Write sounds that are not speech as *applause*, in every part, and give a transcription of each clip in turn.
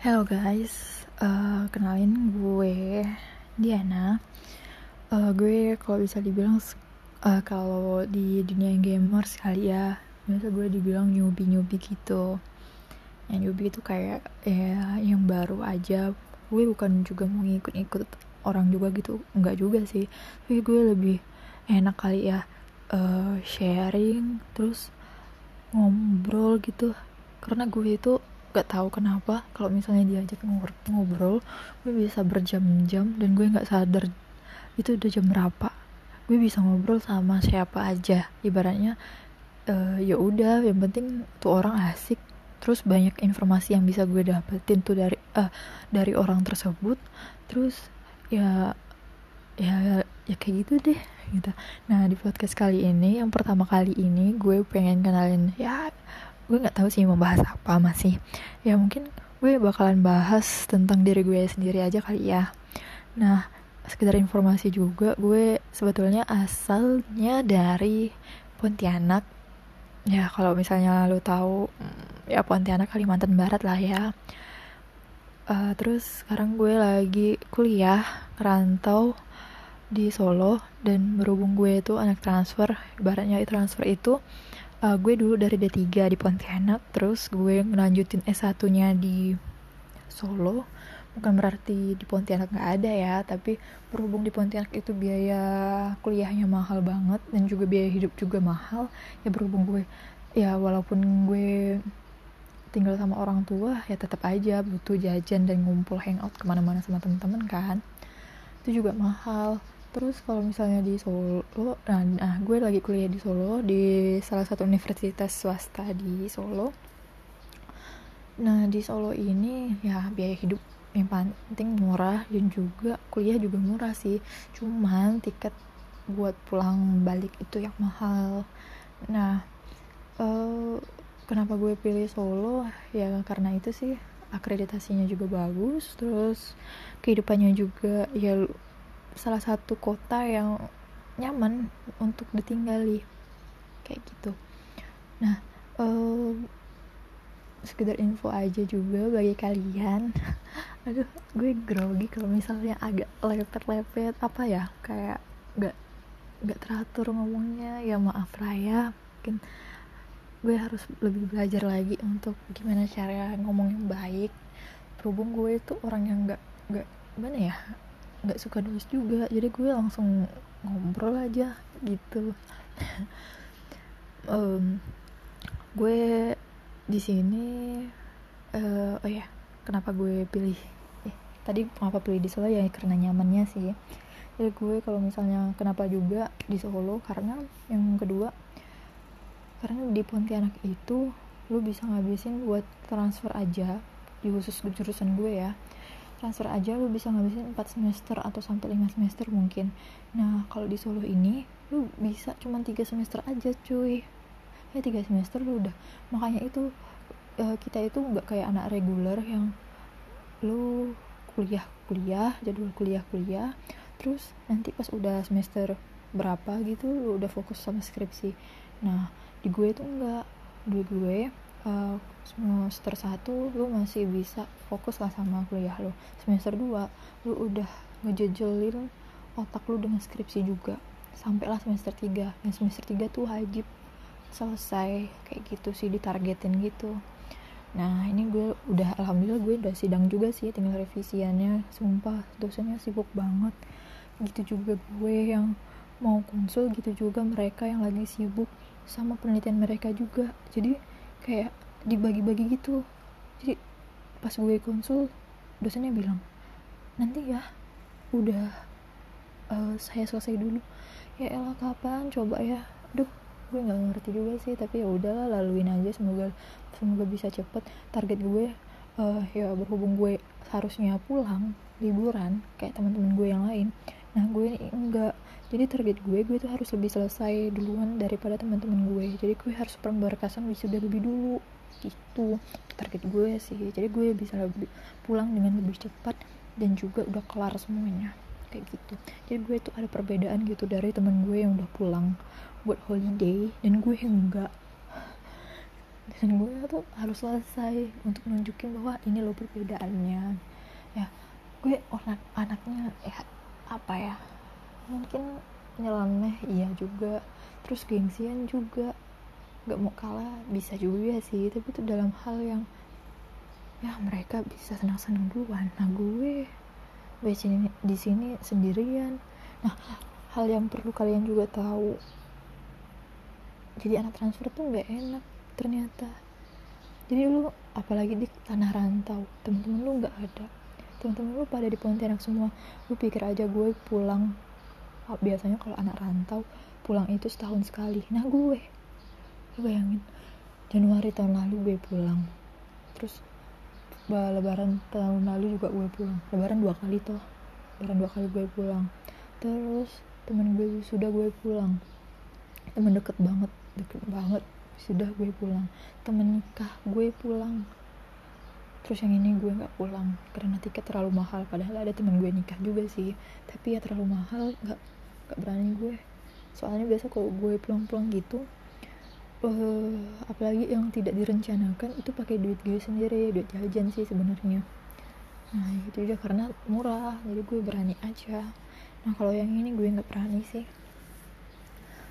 Hello guys, uh, kenalin gue Diana. Uh, gue kalau bisa dibilang uh, kalau di dunia gamer sekali ya, biasa gue dibilang newbie newbie gitu. Yang newbie itu kayak ya yang baru aja. Gue bukan juga mau ngikut-ngikut orang juga gitu, enggak juga sih. Tapi gue lebih enak kali ya uh, sharing, terus ngobrol gitu. Karena gue itu gak tahu kenapa kalau misalnya diajak ngobrol gue bisa berjam-jam dan gue nggak sadar itu udah jam berapa. Gue bisa ngobrol sama siapa aja. Ibaratnya uh, ya udah yang penting tuh orang asik. Terus banyak informasi yang bisa gue dapetin tuh dari uh, dari orang tersebut. Terus ya ya ya kayak gitu deh gitu. Nah di podcast kali ini yang pertama kali ini gue pengen kenalin ya gue nggak tahu sih mau bahas apa masih. Ya mungkin gue bakalan bahas tentang diri gue sendiri aja kali ya. Nah sekedar informasi juga gue sebetulnya asalnya dari Pontianak. Ya kalau misalnya lo tahu mm, ya Pontianak Kalimantan Barat lah ya. Uh, terus sekarang gue lagi kuliah rantau di Solo dan berhubung gue itu anak transfer ibaratnya transfer itu uh, gue dulu dari D3 di Pontianak terus gue ngelanjutin S1 nya di Solo. Bukan berarti di Pontianak nggak ada ya tapi berhubung di Pontianak itu biaya kuliahnya mahal banget dan juga biaya hidup juga mahal ya berhubung gue ya walaupun gue tinggal sama orang tua ya tetap aja butuh jajan dan ngumpul hangout ke mana-mana sama temen-temen kan. Itu juga mahal terus kalau misalnya di Solo nah, nah gue lagi kuliah di Solo di salah satu universitas swasta di Solo. Nah di Solo ini ya biaya hidup yang penting murah dan juga kuliah juga murah sih. Cuman tiket buat pulang balik itu yang mahal. Nah uh, kenapa gue pilih Solo? Ya karena itu sih akreditasinya juga bagus terus kehidupannya juga ya salah satu kota yang nyaman untuk ditinggali. Kayak gitu. Nah uh, sekedar info aja juga bagi kalian. *laughs* Aduh gue grogi kalau misalnya agak lepet-lepet. Apa ya? Kayak gak gak teratur ngomongnya. Ya maaf raya. Mungkin gue harus lebih belajar lagi untuk gimana cara ngomong yang baik. Berhubung gue itu orang yang gak gak gimana ya nggak suka nulis juga. Jadi gue langsung ngobrol aja gitu. *laughs* Um, gue di sini uh, oh ya kenapa gue pilih eh, tadi kenapa pilih di Solo ya karena nyamannya sih. Jadi gue kalau misalnya kenapa juga di Solo karena yang kedua karena di Pontianak itu lu bisa ngabisin buat transfer aja di khusus jurusan gue ya transfer aja lu bisa ngabisin 4 semester atau sampai 5 semester mungkin. Nah kalau di Solo ini lu bisa cuma 3 semester aja cuy. Ya 3 semester lu udah. Makanya itu uh, kita itu nggak kayak anak reguler yang lu kuliah kuliah jadwal kuliah kuliah. Terus nanti pas udah semester berapa gitu lu udah fokus sama skripsi. Nah di gue itu enggak di gue uh, semester 1 lu masih bisa fokus lah sama kuliah lu. Semester 2 lu udah ngejejelin otak lu dengan skripsi juga. Sampailah semester 3 dan semester 3 tuh wajib selesai kayak gitu sih ditargetin gitu. Nah ini gue udah alhamdulillah gue udah sidang juga sih tinggal revisiannya. Sumpah dosennya sibuk banget. Gitu juga gue yang mau konsul gitu juga mereka yang lagi sibuk sama penelitian mereka juga. Jadi kayak dibagi-bagi gitu. Jadi pas gue konsul dosennya bilang nanti ya udah uh, saya selesai dulu. Ya elah kapan? Coba ya. Aduh gue nggak ngerti juga sih tapi ya udahlah laluin aja semoga semoga bisa cepet. Target gue uh, ya berhubung gue harusnya pulang liburan kayak teman-teman gue yang lain nah gue enggak. Jadi target gue gue tuh harus lebih selesai duluan daripada teman-teman gue. Jadi gue harus pemberkasan wisuda lebih dulu. Itu target gue sih. Jadi gue bisa lebih pulang dengan lebih cepat dan juga udah kelar semuanya. Kayak gitu. Jadi gue tuh ada perbedaan gitu dari temen gue yang udah pulang buat holiday dan gue yang enggak. Dan gue tuh harus selesai untuk nunjukin bahwa ini loh perbedaannya. Ya gue anak anaknya ya apa ya? Mungkin nyeleneh iya juga. Terus gengsian juga. Gak mau kalah bisa juga sih. Tapi itu dalam hal yang ya mereka bisa senang-senang duluan. Nah gue gue di sini sendirian. Nah hal yang perlu kalian juga tahu. Jadi anak transfer tuh nggak enak ternyata. Jadi lu apalagi di tanah rantau temen-temen lu nggak ada temen-temen lu pada di Pontianak semua. Lu pikir aja gue pulang ah, biasanya kalau anak rantau pulang itu setahun sekali. Nah gue lu bayangin Januari tahun lalu gue pulang. Terus lebaran tahun lalu juga gue pulang. Lebaran dua kali toh. Lebaran dua kali gue pulang. Terus temen gue sudah gue pulang. Temen deket banget deket banget sudah gue pulang. Temen nikah gue pulang terus yang ini gue nggak pulang karena tiket terlalu mahal. Padahal ada temen gue nikah juga sih. Tapi ya terlalu mahal nggak nggak berani gue. Soalnya biasa kalau gue pulang-pulang gitu uh, apalagi yang tidak direncanakan itu pakai duit gue sendiri duit jajan sih sebenarnya. Nah itu juga karena murah jadi gue berani aja. Nah kalau yang ini gue nggak berani sih.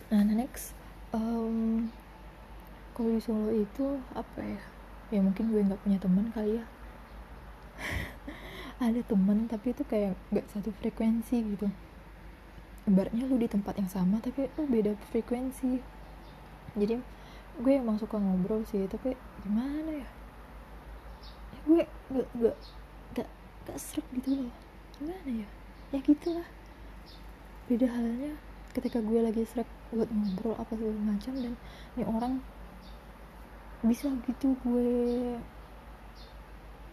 Nah next um, kalau di Solo itu apa ya ya mungkin gue nggak punya teman kali ya. *laughs* Ada temen tapi itu kayak nggak satu frekuensi gitu. Ibaratnya lu di tempat yang sama tapi lu beda frekuensi. Jadi gue emang suka ngobrol sih tapi gimana ya, ya gue gak gak gak gak serak gitu loh. Gimana ya? Ya gitulah. Beda halnya ketika gue lagi serak buat ngobrol apa segala macam dan ini orang bisa gitu gue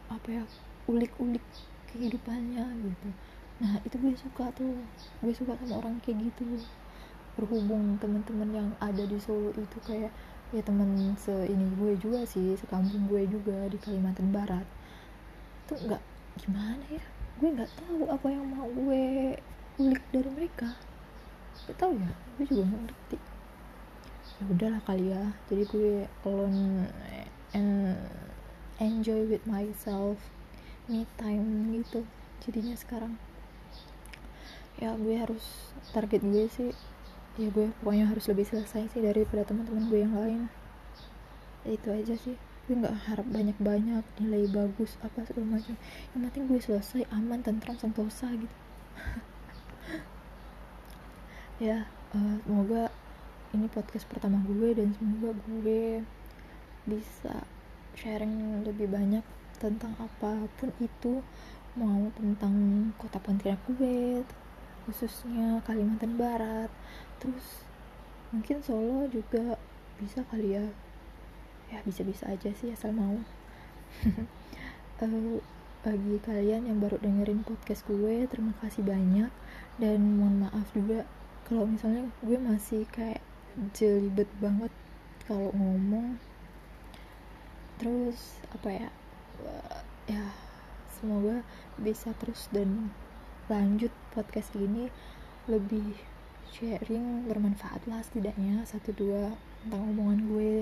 apa ya ulik-ulik kehidupannya gitu. Nah itu gue suka tuh gue suka sama orang kayak gitu. Berhubung teman-teman yang ada di Solo itu kayak ya teman se ini gue juga sih sekampung gue juga di Kalimantan Barat. Tuh nggak gimana ya? Gue nggak tahu apa yang mau gue ulik dari mereka. Gak tahu ya gue juga nggak ngerti ya udahlah kali ya. Jadi gue alone and enjoy with myself me time gitu jadinya sekarang. Ya gue harus target gue sih. Ya gue pokoknya harus lebih selesai sih daripada teman-teman gue yang lain. Ya, itu aja sih. Gue nggak harap banyak-banyak nilai bagus apa segala macam. Yang penting gue selesai aman tentram sentosa gitu. *laughs* Ya uh, semoga ini podcast pertama gue dan semoga gue bisa sharing lebih banyak tentang apa pun itu mau tentang kota Pontianak gue khususnya Kalimantan Barat. Terus mungkin Solo juga bisa kali ya. Ya bisa-bisa aja sih asal mau. Uh, *laughs* bagi kalian yang baru dengerin podcast gue terima kasih banyak. Dan mohon maaf juga kalau misalnya gue masih kayak jelibet banget kalau ngomong. Terus apa ya ya semoga bisa terus dan lanjut podcast ini. Lebih sharing bermanfaat lah setidaknya satu dua tentang omongan gue.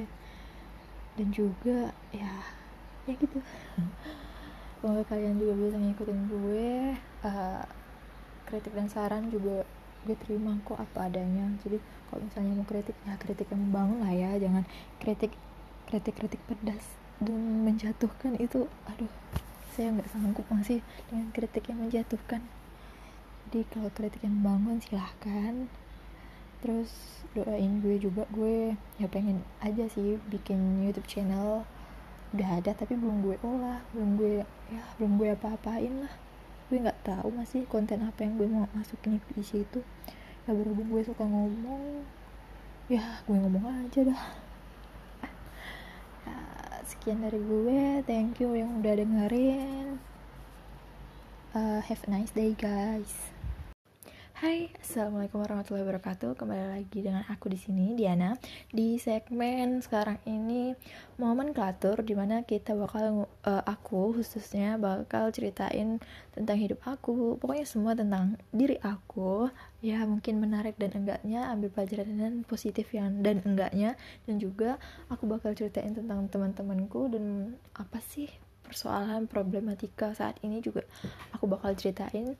Dan juga ya ya gitu. Semoga kalian juga bisa ngikutin gue uh, kritik dan saran juga gue terima kok apa adanya. Jadi kalau misalnya mau kritik ya kritik yang membangun lah ya. Jangan kritik kritik kritik pedas dan menjatuhkan itu. Aduh saya nggak sanggup masih dengan kritik yang menjatuhkan. Jadi kalau kritik yang membangun silahkan. Terus doain gue juga. Gue ya pengen aja sih bikin YouTube channel. Udah ada tapi belum gue olah belum gue ya belum gue apa-apain lah gue nggak tahu masih konten apa yang gue mau masukin di situ. Ya berhubung gue suka ngomong ya gue ngomong aja dah. Ya, sekian dari gue. Thank you yang udah dengerin. Uh, have a nice day guys Hai, assalamualaikum warahmatullahi wabarakatuh. Kembali lagi dengan aku di sini, Diana. Di segmen sekarang ini momen klatur, di mana kita bakal uh, aku khususnya bakal ceritain tentang hidup aku. Pokoknya semua tentang diri aku. Ya mungkin menarik dan enggaknya, ambil pelajaran dan positif yang dan enggaknya. Dan juga aku bakal ceritain tentang teman-temanku dan apa sih persoalan problematika saat ini juga aku bakal ceritain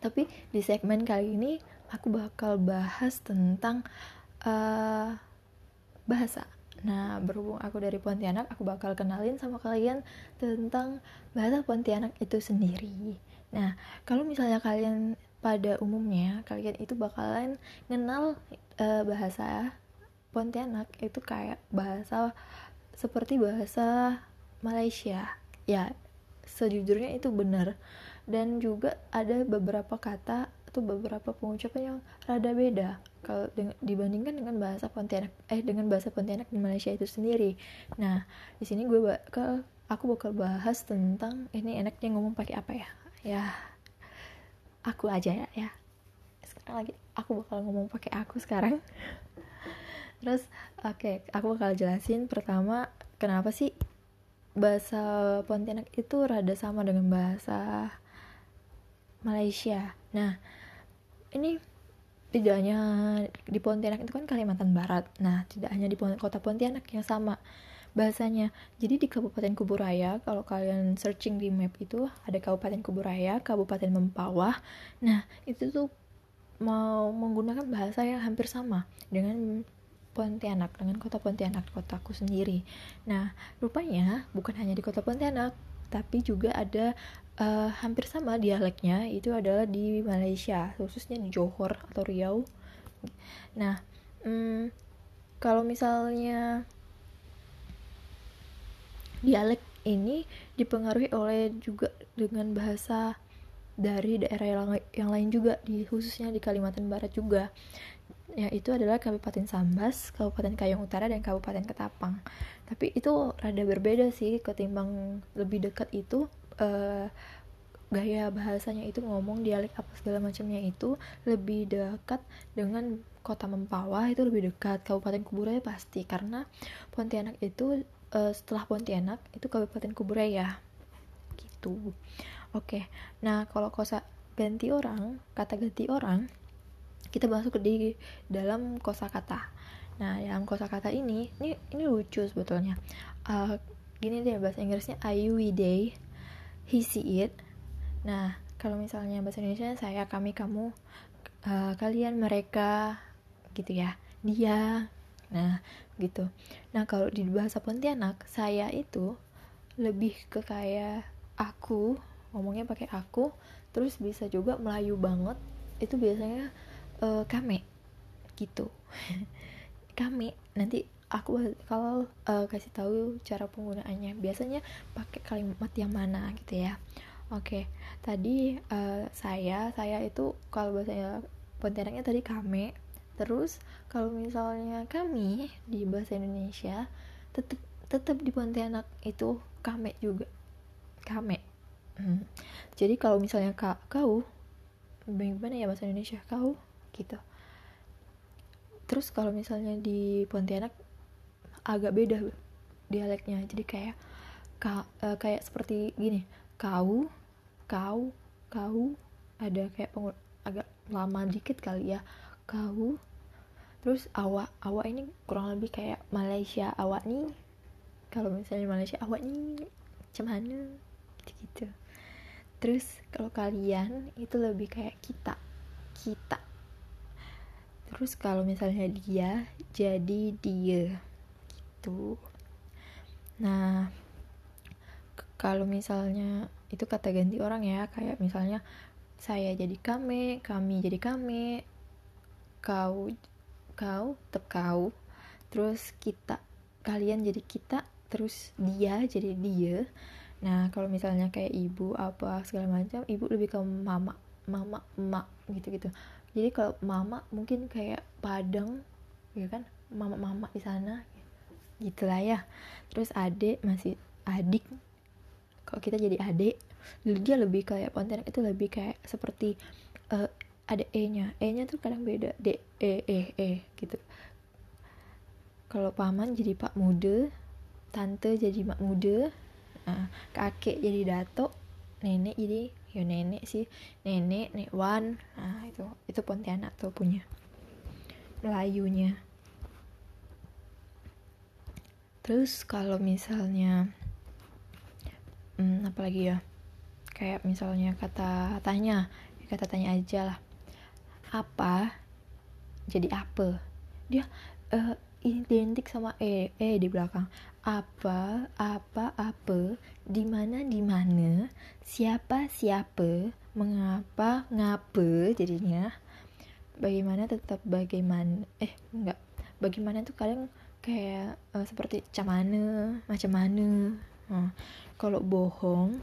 tapi di segmen kali ini aku bakal bahas tentang uh, bahasa. Nah berhubung aku dari Pontianak aku bakal kenalin sama kalian tentang bahasa Pontianak itu sendiri. Nah kalau misalnya kalian pada umumnya kalian itu bakalan kenal uh, bahasa Pontianak itu kayak bahasa seperti bahasa Malaysia. Ya sejujurnya itu benar dan juga ada beberapa kata atau beberapa pengucapan yang rada beda kalau dibandingkan dengan bahasa Pontianak eh dengan bahasa Pontianak di Malaysia itu sendiri. Nah, di sini gue bakal aku bakal bahas tentang ini enaknya ngomong pakai apa ya? Ya aku aja ya ya. Sekarang lagi aku bakal ngomong pakai aku sekarang. Terus oke, okay, aku bakal jelasin pertama kenapa sih bahasa Pontianak itu rada sama dengan bahasa Malaysia. Nah, ini tidak hanya di Pontianak itu kan Kalimantan Barat. Nah, tidak hanya di kota Pontianak yang sama bahasanya. Jadi di Kabupaten Kuburaya, kalau kalian searching di map itu ada Kabupaten Kuburaya, Kabupaten Mempawah. Nah, itu tuh mau menggunakan bahasa yang hampir sama dengan Pontianak dengan kota Pontianak kotaku sendiri. Nah, rupanya bukan hanya di kota Pontianak, tapi juga ada uh, hampir sama dialeknya itu adalah di Malaysia, khususnya di Johor atau Riau. Nah, hmm, kalau misalnya dialek ini dipengaruhi oleh juga dengan bahasa dari daerah yang lain juga di khususnya di Kalimantan Barat juga yaitu adalah Kabupaten Sambas, Kabupaten Kayong Utara, dan Kabupaten Ketapang. Tapi itu rada berbeda sih ketimbang lebih dekat itu uh, gaya bahasanya itu ngomong dialek apa segala macamnya itu lebih dekat dengan kota Mempawah itu lebih dekat Kabupaten Kuburaya pasti karena Pontianak itu uh, setelah Pontianak itu Kabupaten Kuburaya gitu. Oke. Nah, kalau kosa ganti orang, kata ganti orang kita masuk di dalam kosakata. Nah, dalam kosakata ini, ini ini lucu sebetulnya. Uh, gini deh bahasa Inggrisnya I, we, they, he, see, it. Nah, kalau misalnya bahasa Indonesia saya, kami, kamu, uh, kalian, mereka, gitu ya. Dia. Nah, gitu. Nah, kalau di bahasa Pontianak, saya itu lebih ke kayak aku, ngomongnya pakai aku, terus bisa juga Melayu banget. Itu biasanya uh, kame gitu *laughs* kame nanti aku kalau uh, kasih tahu cara penggunaannya. Biasanya pakai kalimat yang mana gitu ya. Oke okay. tadi uh, saya saya itu kalau bahasa Pontianaknya tadi kame. Terus kalau misalnya kami di bahasa Indonesia tetap tetap di Pontianak itu kame juga. Kame. Hmm. jadi kalau misalnya kak kau bagaimana ya bahasa Indonesia? Kau gitu. Terus kalau misalnya di Pontianak agak beda dialeknya. Jadi kayak ka, uh, kayak seperti gini kau kau kau ada kayak pengur agak lama dikit kali ya. Kau terus awak awak ini kurang lebih kayak Malaysia awak nih kalau misalnya Malaysia awak nih macam mana? Gitu gitu. Terus kalau kalian itu lebih kayak kita kita. Terus kalau misalnya dia jadi dia gitu. Nah kalau misalnya itu kata ganti orang ya kayak misalnya saya jadi kami kami jadi kami kau kau tetap kau terus kita kalian jadi kita terus dia jadi dia. Nah kalau misalnya kayak ibu apa segala macam ibu lebih ke mama mama emak gitu gitu jadi kalau mama mungkin kayak Padang ya kan? Mama-mama di sana gitulah ya. Terus adik masih adik. Kalau kita jadi adik dia lebih kayak Pontianak itu lebih kayak seperti uh, ada e nya e nya tuh kadang beda. D e e e gitu. Kalau paman jadi pak muda tante jadi mak muda nah, kakek jadi dato nenek jadi ya nenek sih nenek nek wan nah itu itu Pontianak tuh punya Melayunya terus kalau misalnya hmm, apalagi ya kayak misalnya kata tanya kata tanya aja lah. Apa jadi apa dia uh, identik sama e e di belakang. Apa apa apa di mana di mana? Siapa siapa? Mengapa ngapa jadinya? Bagaimana tetap bagaimana eh enggak. Bagaimana tuh kadang kayak uh, seperti camane macam mana. Uh, kalau bohong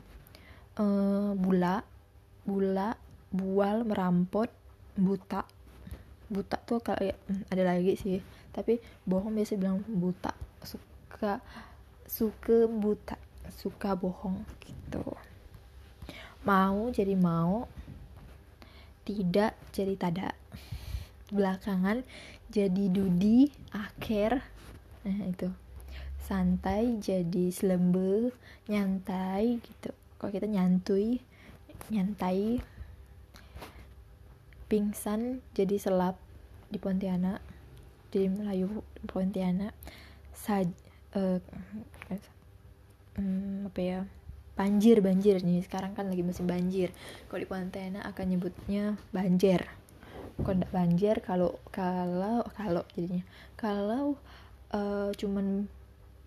uh, bula bula bual merampot buta. Buta tuh kayak hmm, ada lagi sih. Tapi bohong biasa bilang buta. Suka suka buta suka bohong gitu. Mau jadi mau tidak jadi tada. Belakangan jadi dudi akhir nah itu. Santai jadi selembe nyantai gitu. Kalau kita nyantui nyantai. Pingsan jadi selap di Pontianak jadi Melayu Pontianak. Saj uh, um, apa ya? Banjir banjir. Nih sekarang kan lagi musim banjir. Kalau di Pontianak akan nyebutnya banjir. Bukan banjir? Kalau kalau kalau jadinya. Kalau uh, cuman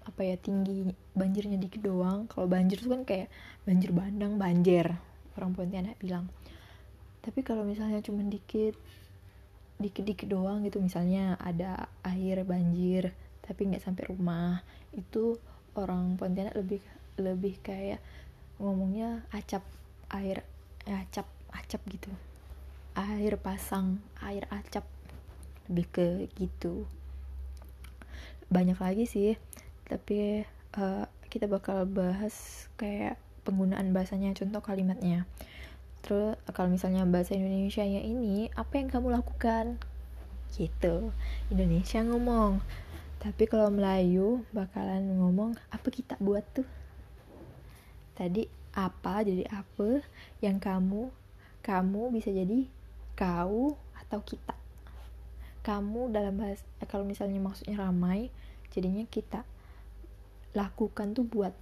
apa ya tinggi banjirnya dikit doang. Kalau banjir itu kan kayak banjir bandang banjir orang Pontianak bilang. Tapi kalau misalnya cuman dikit dikit-dikit doang gitu misalnya ada air banjir tapi nggak sampai rumah itu orang Pontianak lebih lebih kayak ngomongnya acap air acap acap gitu. Air pasang air acap. Lebih ke gitu banyak lagi sih. Tapi uh, kita bakal bahas kayak penggunaan bahasanya contoh kalimatnya. Terus kalau misalnya bahasa Indonesia nya ini apa yang kamu lakukan? Gitu. Indonesia ngomong. Tapi kalau Melayu bakalan ngomong apa kita buat tuh? Tadi apa jadi apa yang kamu kamu bisa jadi kau atau kita? Kamu dalam bahasa eh, kalau misalnya maksudnya ramai jadinya kita lakukan tuh buat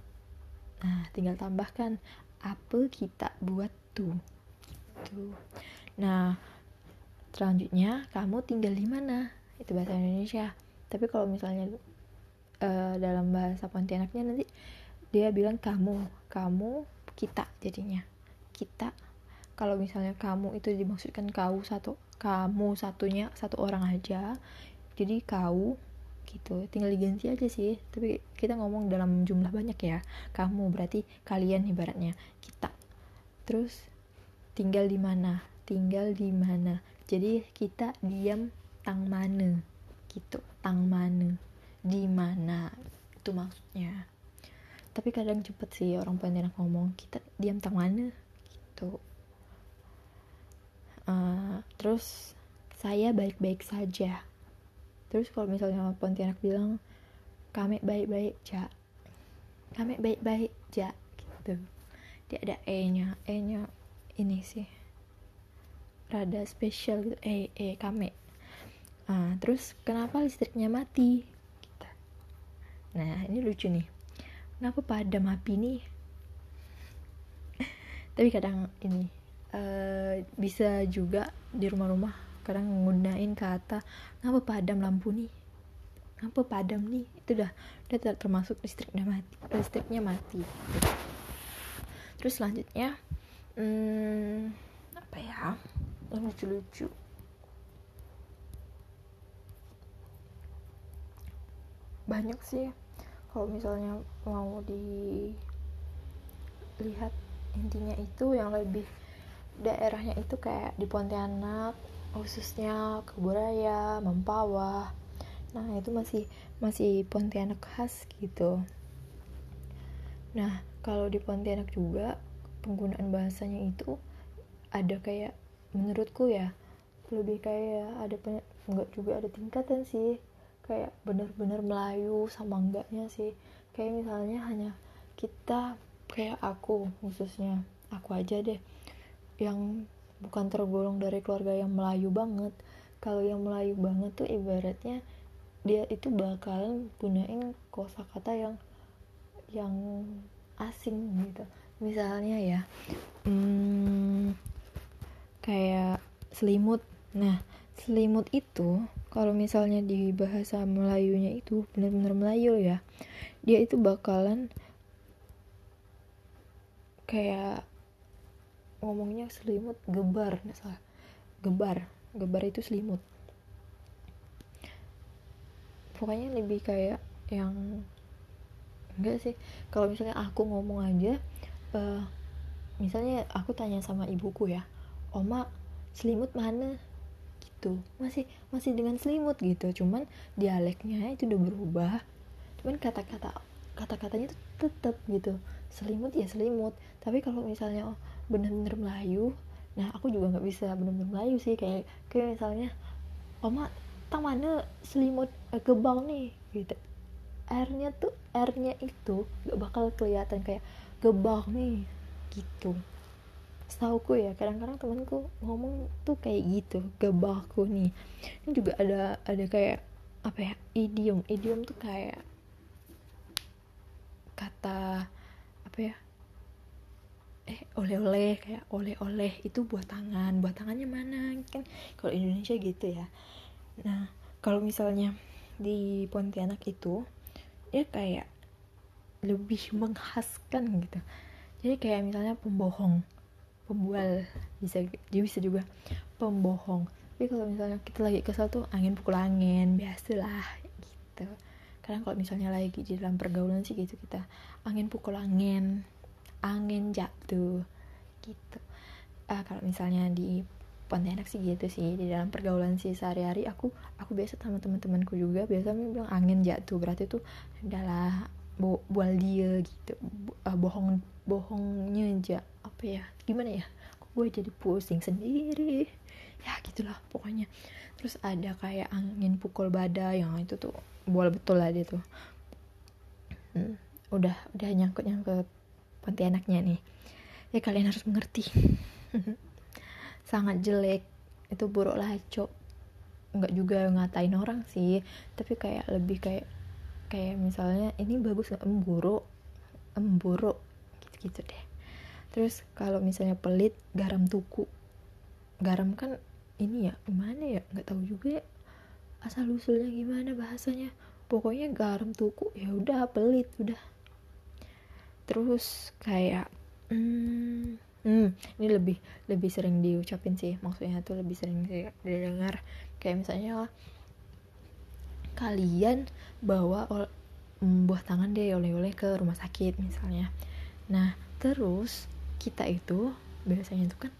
nah tinggal tambahkan apa kita buat tuh. Gitu. Nah selanjutnya kamu tinggal di mana? Itu bahasa Indonesia. Tapi kalau misalnya uh, dalam bahasa Pontianaknya nanti dia bilang kamu kamu kita jadinya. Kita kalau misalnya kamu itu dimaksudkan kau satu kamu satunya satu orang aja jadi kau gitu. Tinggal diganti aja sih. Tapi kita ngomong dalam jumlah banyak ya. Kamu berarti kalian ibaratnya kita. Terus tinggal di mana? Tinggal di mana? Jadi kita diam tang mana? Gitu. Tang mana? Di mana? Itu maksudnya. Tapi kadang cepet sih orang Pontianak ngomong kita diam tang mana? Gitu. Uh, terus saya baik-baik saja terus kalau misalnya Pontianak bilang kami baik-baik ja. Kami baik-baik ja gitu. Dia ada e nya e nya ini sih. Rada spesial gitu. E e kami uh, terus kenapa listriknya mati? Gitu. nah ini lucu nih. Kenapa padam api nih? *laughs* Tapi kadang ini uh, bisa juga di rumah-rumah kadang menggunain kata ngapa padam lampu nih ngapa padam nih itu udah udah termasuk listriknya mati listriknya mati. Terus selanjutnya hmm, apa ya? Yang lucu-lucu. Banyak sih kalau misalnya mau dilihat intinya itu yang lebih daerahnya itu kayak di Pontianak khususnya Keburaya, Mempawah nah itu masih masih Pontianak khas gitu. Nah kalau di Pontianak juga penggunaan bahasanya itu ada kayak menurutku ya lebih kayak ada enggak juga ada tingkatan sih. Kayak bener-bener Melayu sama enggaknya sih. Kayak misalnya hanya kita kayak aku khususnya aku aja deh yang bukan tergolong dari keluarga yang Melayu banget. Kalau yang Melayu banget tuh ibaratnya dia itu bakalan punyain kosakata yang yang asing gitu. Misalnya ya hmm, kayak selimut. Nah selimut itu kalau misalnya di bahasa Melayunya itu benar-benar Melayu ya dia itu bakalan kayak ngomongnya selimut gebar nggak salah. Gebar gebar itu selimut. Pokoknya lebih kayak yang enggak sih. Kalau misalnya aku ngomong aja uh, misalnya aku tanya sama ibuku ya oma selimut mana? Gitu. Masih masih dengan selimut gitu. Cuman dialeknya itu udah berubah. Cuman kata-kata kata-katanya tuh tetap gitu. Selimut ya selimut. Tapi kalau misalnya oh, bener-bener Melayu. Nah aku juga nggak bisa bener-bener Melayu sih. Kayak kayak misalnya oma tak mana selimut eh, gebang nih? Gitu. Airnya tuh airnya itu gak bakal kelihatan kayak gebang nih. Gitu. Setauku ya kadang-kadang temanku ngomong tuh kayak gitu gebahku nih. Ini juga ada ada kayak apa ya idiom. Idiom tuh kayak kata apa ya eh oleh-oleh kayak oleh-oleh itu buat tangan. Buat tangannya mana? Kan kalau Indonesia gitu ya. Nah kalau misalnya di Pontianak itu ya kayak lebih menghaskan gitu. Jadi kayak misalnya pembohong pembual bisa dia bisa juga pembohong. Tapi kalau misalnya kita lagi kesal tuh angin pukul angin biasalah gitu. Karena kalau misalnya lagi di dalam pergaulan sih gitu kita angin pukul angin angin jatuh gitu. Uh, kalau misalnya di Pontianak sih gitu sih di dalam pergaulan sih sehari-hari aku aku biasa sama teman-temanku juga biasa bilang angin jatuh berarti tuh adalah bo bual dia gitu. Uh, bohong bohongnya aja apa ya gimana ya gue jadi pusing sendiri? Ya gitulah pokoknya. Terus ada kayak angin pukul badai yang itu tuh bual betul lah dia tuh. Hmm, udah udah nyangkut nyangkut Pontianaknya nih. Ya kalian harus mengerti. *laughs* Sangat jelek. Itu buruk laco nggak juga ngatain orang sih. Tapi kayak lebih kayak kayak misalnya ini bagus nggak? Emburuk emburuk gitu gitu deh. Terus kalau misalnya pelit garam tuku. Garam kan ini ya gimana ya? Nggak tahu juga ya. Asal usulnya gimana bahasanya. Pokoknya garam tuku ya udah pelit udah terus kayak hmm, hmm, ini lebih lebih sering diucapin sih. Maksudnya tuh lebih sering didengar. Kayak misalnya kalian bawa mm, buah tangan deh oleh-oleh ke rumah sakit misalnya. Nah terus kita itu biasanya itu kan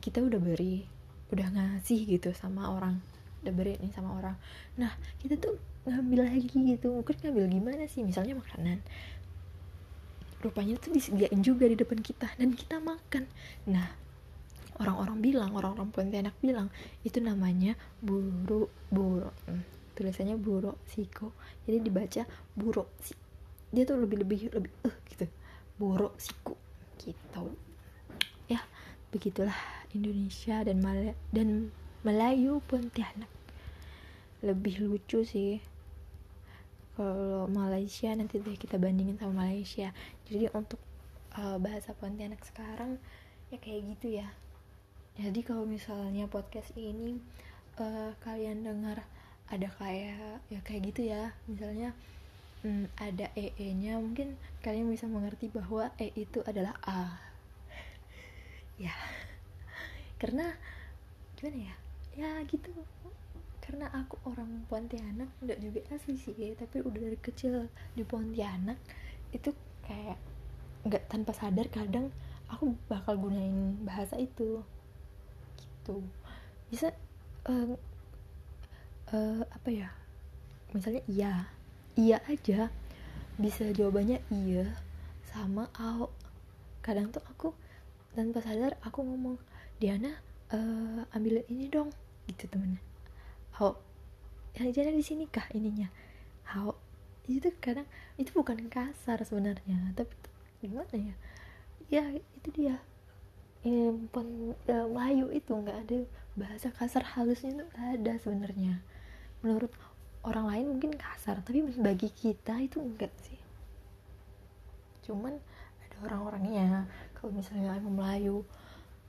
kita udah beri udah ngasih gitu sama orang udah beri nih sama orang. Nah kita tuh ngambil lagi gitu. Mungkin ngambil gimana sih? Misalnya makanan rupanya tuh disediain juga di depan kita dan kita makan. Nah orang-orang bilang orang-orang Pontianak bilang itu namanya buru buru hmm, tulisannya buro siko jadi dibaca buro si dia tuh lebih lebih lebih eh uh, gitu. Buro siku gitu. Ya begitulah Indonesia dan Mal dan Melayu Pontianak. Lebih lucu sih kalau Malaysia nanti deh kita bandingin sama Malaysia. Jadi untuk uh, bahasa Pontianak sekarang ya kayak gitu ya. Jadi kalau misalnya podcast ini uh, kalian dengar ada kayak ya kayak gitu ya. Misalnya hmm, ada ee nya mungkin kalian bisa mengerti bahwa e itu adalah a. *laughs* Ya. Karena gimana ya? Ya gitu karena aku orang Pontianak nggak juga asli sih tapi udah dari kecil di Pontianak itu kayak nggak tanpa sadar kadang aku bakal gunain bahasa itu. Gitu. Bisa uh, uh, apa ya? Misalnya iya. Iya aja. Bisa jawabannya iya sama ao kadang tuh aku tanpa sadar aku ngomong Diana uh, ambilin ini dong. Gitu temennya how yang jadi di sini kah ininya? How itu kadang itu bukan kasar sebenarnya tapi gimana ya? Ya itu dia. Eh, pen, eh, Melayu itu nggak ada bahasa kasar halusnya itu nggak ada sebenarnya. Menurut orang lain mungkin kasar tapi bagi kita itu enggak sih. Cuman ada orang-orangnya kalau misalnya emang Melayu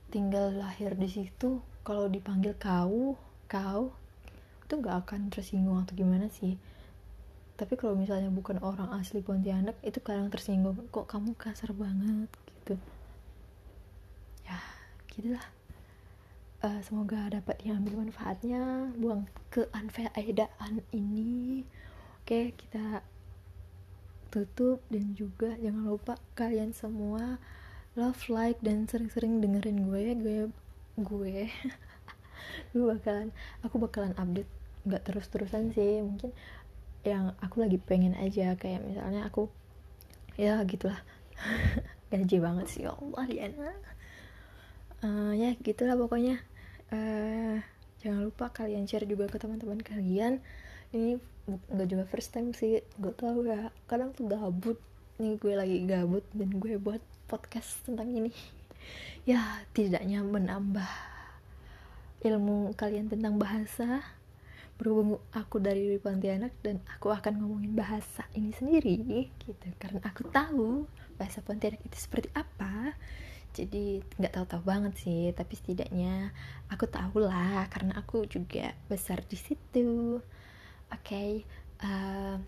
tinggal lahir di situ kalau dipanggil kau kau itu nggak akan tersinggung atau gimana sih? Tapi kalau misalnya bukan orang asli Pontianak itu kadang tersinggung. Kok kamu kasar banget gitu. Ya gitulah. Uh, semoga dapat diambil manfaatnya buang keanfaedaan ini. Oke kita tutup dan juga jangan lupa kalian semua love like dan sering-sering dengerin gue gue gue *laughs* gue bakalan aku bakalan update nggak terus-terusan sih. Mungkin yang aku lagi pengen aja kayak misalnya aku ya gitulah. *laughs* Gaji banget sih ya Allah Liana uh, ya gitulah pokoknya. Uh, jangan lupa kalian share juga ke teman-teman kalian. Ini nggak juga first time sih gak tau ya. Kadang tuh gabut. Nih gue lagi gabut dan gue buat podcast tentang ini. *laughs* Ya tidaknya menambah ilmu kalian tentang bahasa. Berhubung aku dari Pontianak dan aku akan ngomongin bahasa ini sendiri gitu. Karena aku tahu bahasa Pontianak itu seperti apa. Jadi nggak tahu-tahu banget sih tapi setidaknya aku tahu lah karena aku juga besar di situ. Oke okay, uh,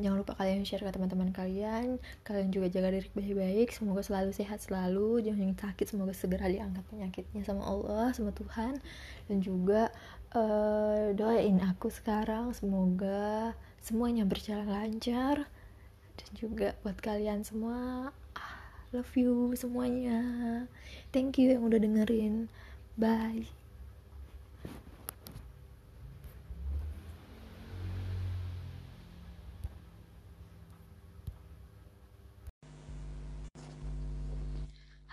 jangan lupa kalian share ke teman-teman kalian. Kalian juga jaga diri baik-baik. Semoga selalu sehat selalu. Jangan sakit semoga segera diangkat penyakitnya sama Allah sama Tuhan. Dan juga uh, doain aku sekarang. Semoga semuanya berjalan lancar. Dan juga buat kalian semua ah, love you semuanya. Thank you yang udah dengerin. Bye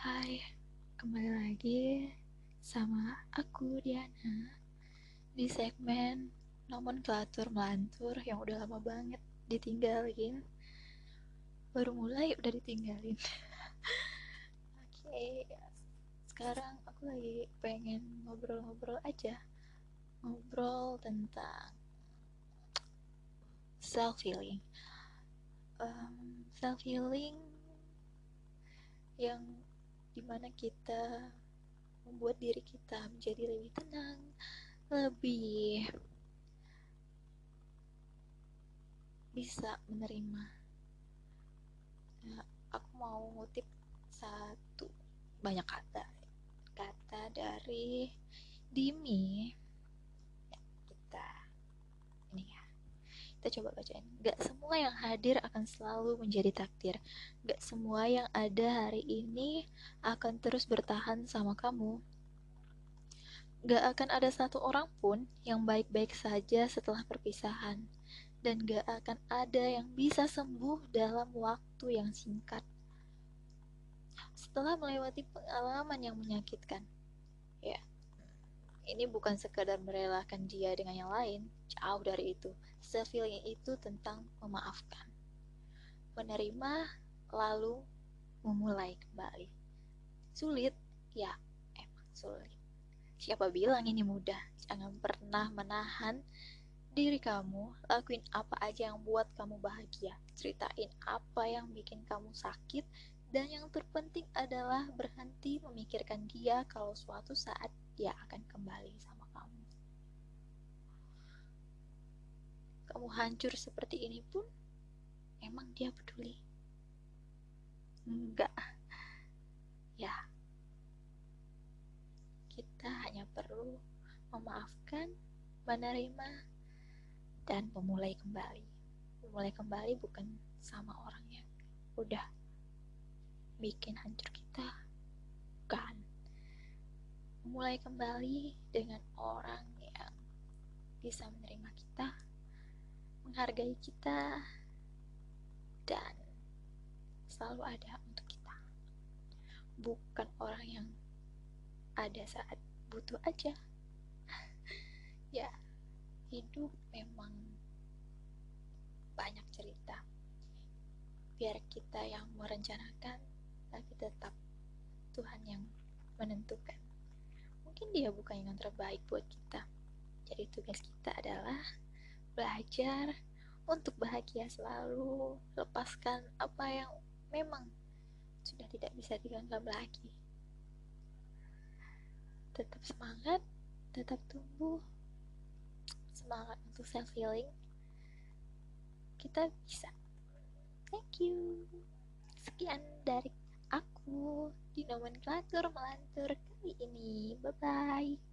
Hai, kembali lagi sama aku Diana di segmen nomenklatur melantur yang udah lama banget ditinggalin. Baru mulai udah ditinggalin. *laughs* Oke okay, sekarang aku lagi pengen ngobrol-ngobrol aja. Ngobrol tentang self healing um, self healing yang di mana kita membuat diri kita menjadi lebih tenang lebih bisa menerima. Ya, aku mau ngutip satu banyak kata kata dari Dimi ya, kita ini ya kita coba bacain. Gak semua yang hadir akan selalu menjadi takdir. Gak semua yang ada hari ini akan terus bertahan sama kamu. Gak akan ada satu orang pun yang baik-baik saja setelah perpisahan, dan gak akan ada yang bisa sembuh dalam waktu yang singkat. Setelah melewati pengalaman yang menyakitkan, ya, ini bukan sekadar merelakan dia dengan yang lain, jauh dari itu. Self-healing itu tentang memaafkan, menerima, lalu memulai kembali. Sulit, ya, emang sulit Siapa bilang ini mudah? Jangan pernah menahan diri kamu. Lakuin apa aja yang buat kamu bahagia. Ceritain apa yang bikin kamu sakit. Dan yang terpenting adalah berhenti memikirkan dia kalau suatu saat dia akan kembali sama kamu. Kamu hancur seperti ini pun, emang dia peduli? Enggak. Ya, kita hanya perlu memaafkan, menerima, dan memulai kembali. Memulai kembali bukan sama orang yang udah bikin hancur kita, bukan. Memulai kembali dengan orang yang bisa menerima kita, menghargai kita, dan selalu ada untuk kita. Bukan orang yang ada saat butuh aja. *laughs* Ya hidup memang banyak cerita. Biar kita yang merencanakan tapi tetap Tuhan yang menentukan mungkin dia bukan yang terbaik buat kita. Jadi tugas kita adalah belajar untuk bahagia selalu lepaskan apa yang memang sudah tidak bisa digenggam lagi. Tetap semangat tetap tumbuh semangat untuk self healing kita bisa. Thank you. Sekian dari aku di nomenklatur melantur ini. Bye bye